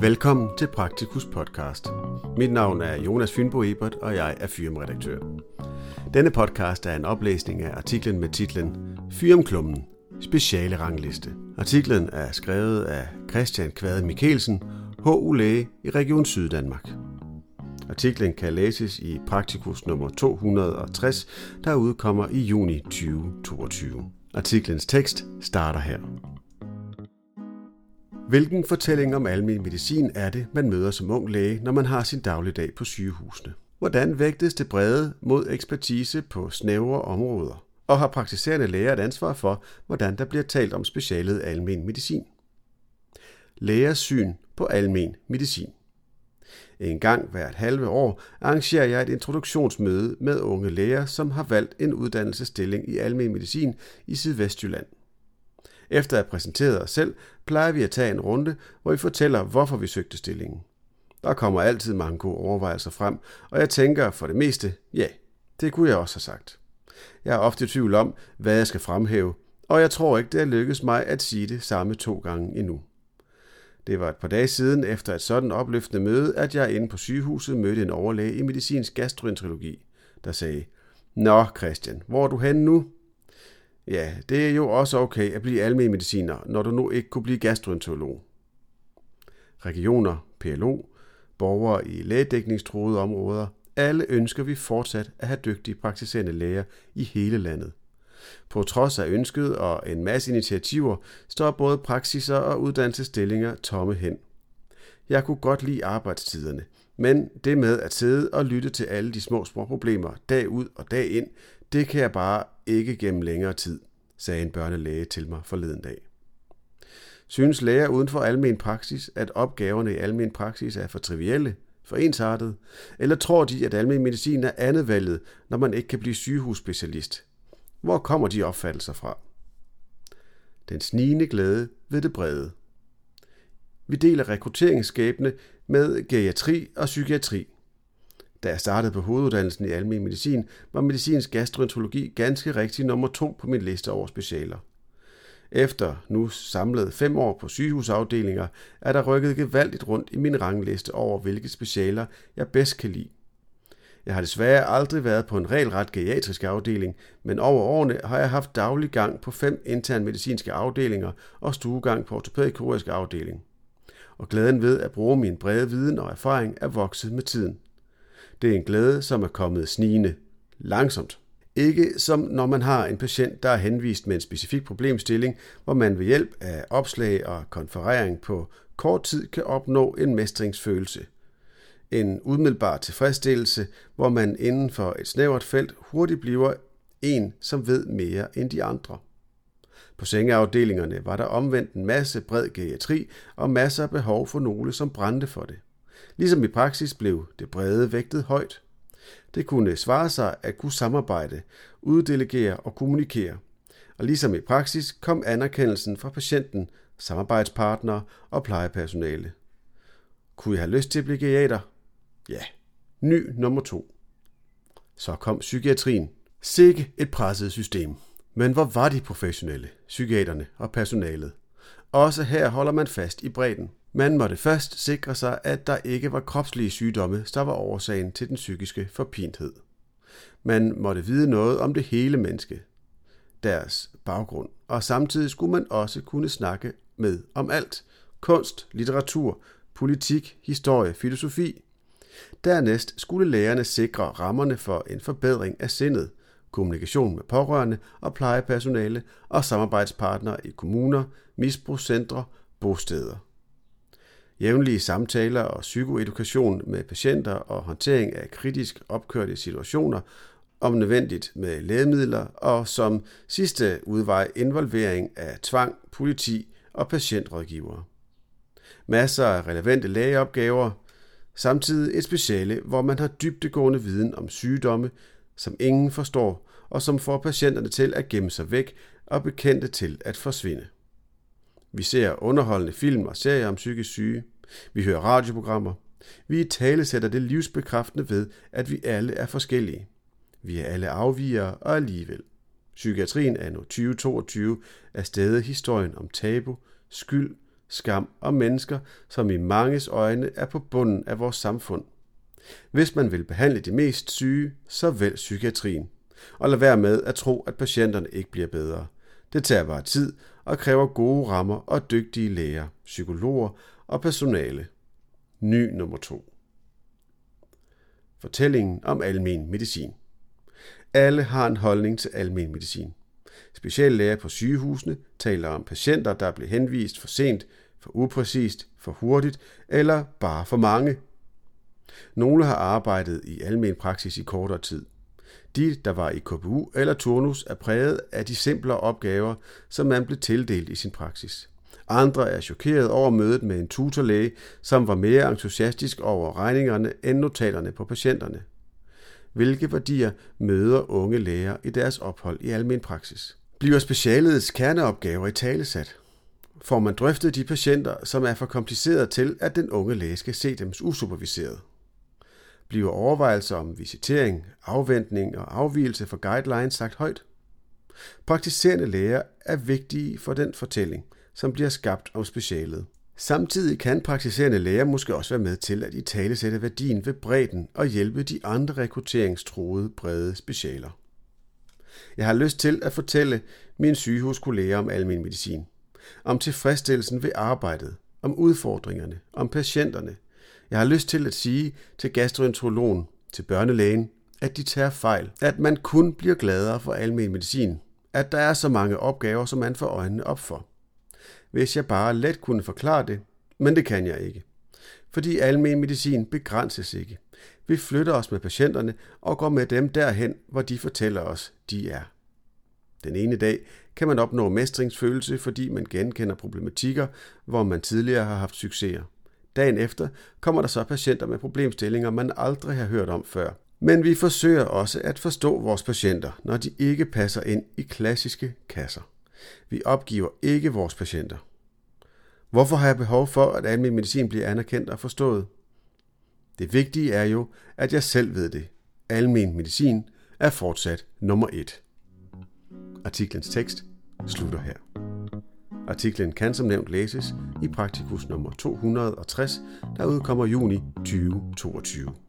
Velkommen til Praktikus podcast. Mit navn er Jonas Fynbo Ebert, og jeg er firmaredaktør. Denne podcast er en oplæsning af artiklen med titlen Firmklummen, speciale rangliste. Artiklen er skrevet af Christian Kvade Mikkelsen, HU Læge i Region Syddanmark. Artiklen kan læses i Praktikus nummer 260, der udkommer i juni 2022. Artiklens tekst starter her. Hvilken fortælling om almen medicin er det, man møder som ung læge, når man har sin dagligdag på sygehusene? Hvordan vægtes det brede mod ekspertise på snævre områder? Og har praktiserende læger et ansvar for, hvordan der bliver talt om specialet almen medicin? Lægers syn på almen medicin. En gang hvert halve år arrangerer jeg et introduktionsmøde med unge læger, som har valgt en uddannelsesstilling i almen medicin i Sydvestjylland. Efter at have præsenteret os selv, plejer vi at tage en runde, hvor vi fortæller, hvorfor vi søgte stillingen. Der kommer altid mange gode overvejelser frem, og jeg tænker for det meste, ja, det kunne jeg også have sagt. Jeg er ofte i tvivl om, hvad jeg skal fremhæve, og jeg tror ikke, det er lykkedes mig at sige det samme to gange endnu. Det var et par dage siden efter et sådan opløftende møde, at jeg inde på sygehuset mødte en overlæge i medicinsk gastroenterologi, der sagde, Nå Christian, hvor er du henne nu? Ja, det er jo også okay at blive almen mediciner, når du nu ikke kunne blive gastroenterolog. Regioner, PLO, borgere i lægedækningstruede områder, alle ønsker vi fortsat at have dygtige praktiserende læger i hele landet. På trods af ønsket og en masse initiativer, står både praksiser og uddannelsesstillinger tomme hen. Jeg kunne godt lide arbejdstiderne, men det med at sidde og lytte til alle de små små problemer dag ud og dag ind, det kan jeg bare ikke gennem længere tid, sagde en børnelæge til mig forleden dag. Synes læger uden for almen praksis, at opgaverne i almen praksis er for trivielle, for ensartet, eller tror de, at almen medicin er andet valget, når man ikke kan blive sygehusspecialist? Hvor kommer de opfattelser fra? Den snigende glæde ved det brede. Vi deler rekrutteringsskabene med geriatri og psykiatri. Da jeg startede på hoveduddannelsen i almen medicin, var medicinsk gastroenterologi ganske rigtig nummer to på min liste over specialer. Efter nu samlet fem år på sygehusafdelinger, er der rykket gevaldigt rundt i min rangliste over, hvilke specialer jeg bedst kan lide. Jeg har desværre aldrig været på en regelret geriatrisk afdeling, men over årene har jeg haft daglig gang på fem intern medicinske afdelinger og stuegang på ortopædkirurgisk afdeling. Og glæden ved at bruge min brede viden og erfaring er vokset med tiden. Det er en glæde, som er kommet snigende. Langsomt. Ikke som når man har en patient, der er henvist med en specifik problemstilling, hvor man ved hjælp af opslag og konferering på kort tid kan opnå en mestringsfølelse. En umiddelbar tilfredsstillelse, hvor man inden for et snævert felt hurtigt bliver en, som ved mere end de andre. På sengeafdelingerne var der omvendt en masse bred geriatri og masser af behov for nogle, som brændte for det. Ligesom i praksis blev det brede vægtet højt. Det kunne svare sig at kunne samarbejde, uddelegere og kommunikere. Og ligesom i praksis kom anerkendelsen fra patienten, samarbejdspartnere og plejepersonale. Kunne jeg have lyst til at blive geriater? Ja. Ny nummer to. Så kom psykiatrien. Sikke et presset system. Men hvor var de professionelle, psykiaterne og personalet? Også her holder man fast i bredden. Man måtte først sikre sig, at der ikke var kropslige sygdomme, der var årsagen til den psykiske forpinthed. Man måtte vide noget om det hele menneske, deres baggrund, og samtidig skulle man også kunne snakke med om alt. Kunst, litteratur, politik, historie, filosofi. Dernæst skulle lærerne sikre rammerne for en forbedring af sindet, kommunikation med pårørende og plejepersonale og samarbejdspartnere i kommuner, misbrugscentre, bosteder jævnlige samtaler og psykoedukation med patienter og håndtering af kritisk opkørte situationer, om nødvendigt med lægemidler og som sidste udvej involvering af tvang, politi og patientrådgivere. Masser af relevante lægeopgaver, samtidig et speciale, hvor man har dybtegående viden om sygdomme, som ingen forstår, og som får patienterne til at gemme sig væk og bekendte til at forsvinde. Vi ser underholdende film og serier om psykisk syge. Vi hører radioprogrammer. Vi tale sætter det livsbekræftende ved, at vi alle er forskellige. Vi er alle afvigere og alligevel. Psykiatrien er nu 2022 er stadig historien om tabu, skyld, skam og mennesker, som i manges øjne er på bunden af vores samfund. Hvis man vil behandle de mest syge, så vælg psykiatrien. Og lad være med at tro, at patienterne ikke bliver bedre. Det tager bare tid og kræver gode rammer og dygtige læger, psykologer og personale. Ny nummer 2. Fortællingen om almen medicin. Alle har en holdning til almen medicin. Speciallæger på sygehusene taler om patienter, der bliver henvist for sent, for upræcist, for hurtigt eller bare for mange. Nogle har arbejdet i almen praksis i kortere tid. De, der var i KPU eller turnus, er præget af de simplere opgaver, som man blev tildelt i sin praksis. Andre er chokeret over mødet med en tutorlæge, som var mere entusiastisk over regningerne end notaterne på patienterne. Hvilke værdier møder unge læger i deres ophold i almen praksis? Bliver specialets kerneopgaver i talesat? Får man drøftet de patienter, som er for komplicerede til, at den unge læge skal se dem usuperviseret? Bliver overvejelser om visitering, afventning og afvielse for guidelines sagt højt? Praktiserende læger er vigtige for den fortælling, som bliver skabt om specialet. Samtidig kan praktiserende læger måske også være med til at i tale sætte værdien ved bredden og hjælpe de andre rekrutteringstroede brede specialer. Jeg har lyst til at fortælle mine sygehuskolleger om almen medicin, om tilfredsstillelsen ved arbejdet, om udfordringerne, om patienterne. Jeg har lyst til at sige til gastroenterologen, til børnelægen, at de tager fejl, at man kun bliver gladere for almen medicin, at der er så mange opgaver, som man får øjnene op for. Hvis jeg bare let kunne forklare det, men det kan jeg ikke. Fordi almen medicin begrænses ikke. Vi flytter os med patienterne og går med dem derhen, hvor de fortæller os, de er. Den ene dag kan man opnå mestringsfølelse, fordi man genkender problematikker, hvor man tidligere har haft succeser. Dagen efter kommer der så patienter med problemstillinger, man aldrig har hørt om før. Men vi forsøger også at forstå vores patienter, når de ikke passer ind i klassiske kasser. Vi opgiver ikke vores patienter. Hvorfor har jeg behov for, at almindelig medicin bliver anerkendt og forstået? Det vigtige er jo, at jeg selv ved det. Almen medicin er fortsat nummer et. Artiklens tekst slutter her. Artiklen kan som nævnt læses i Praktikus nummer 260, der udkommer juni 2022.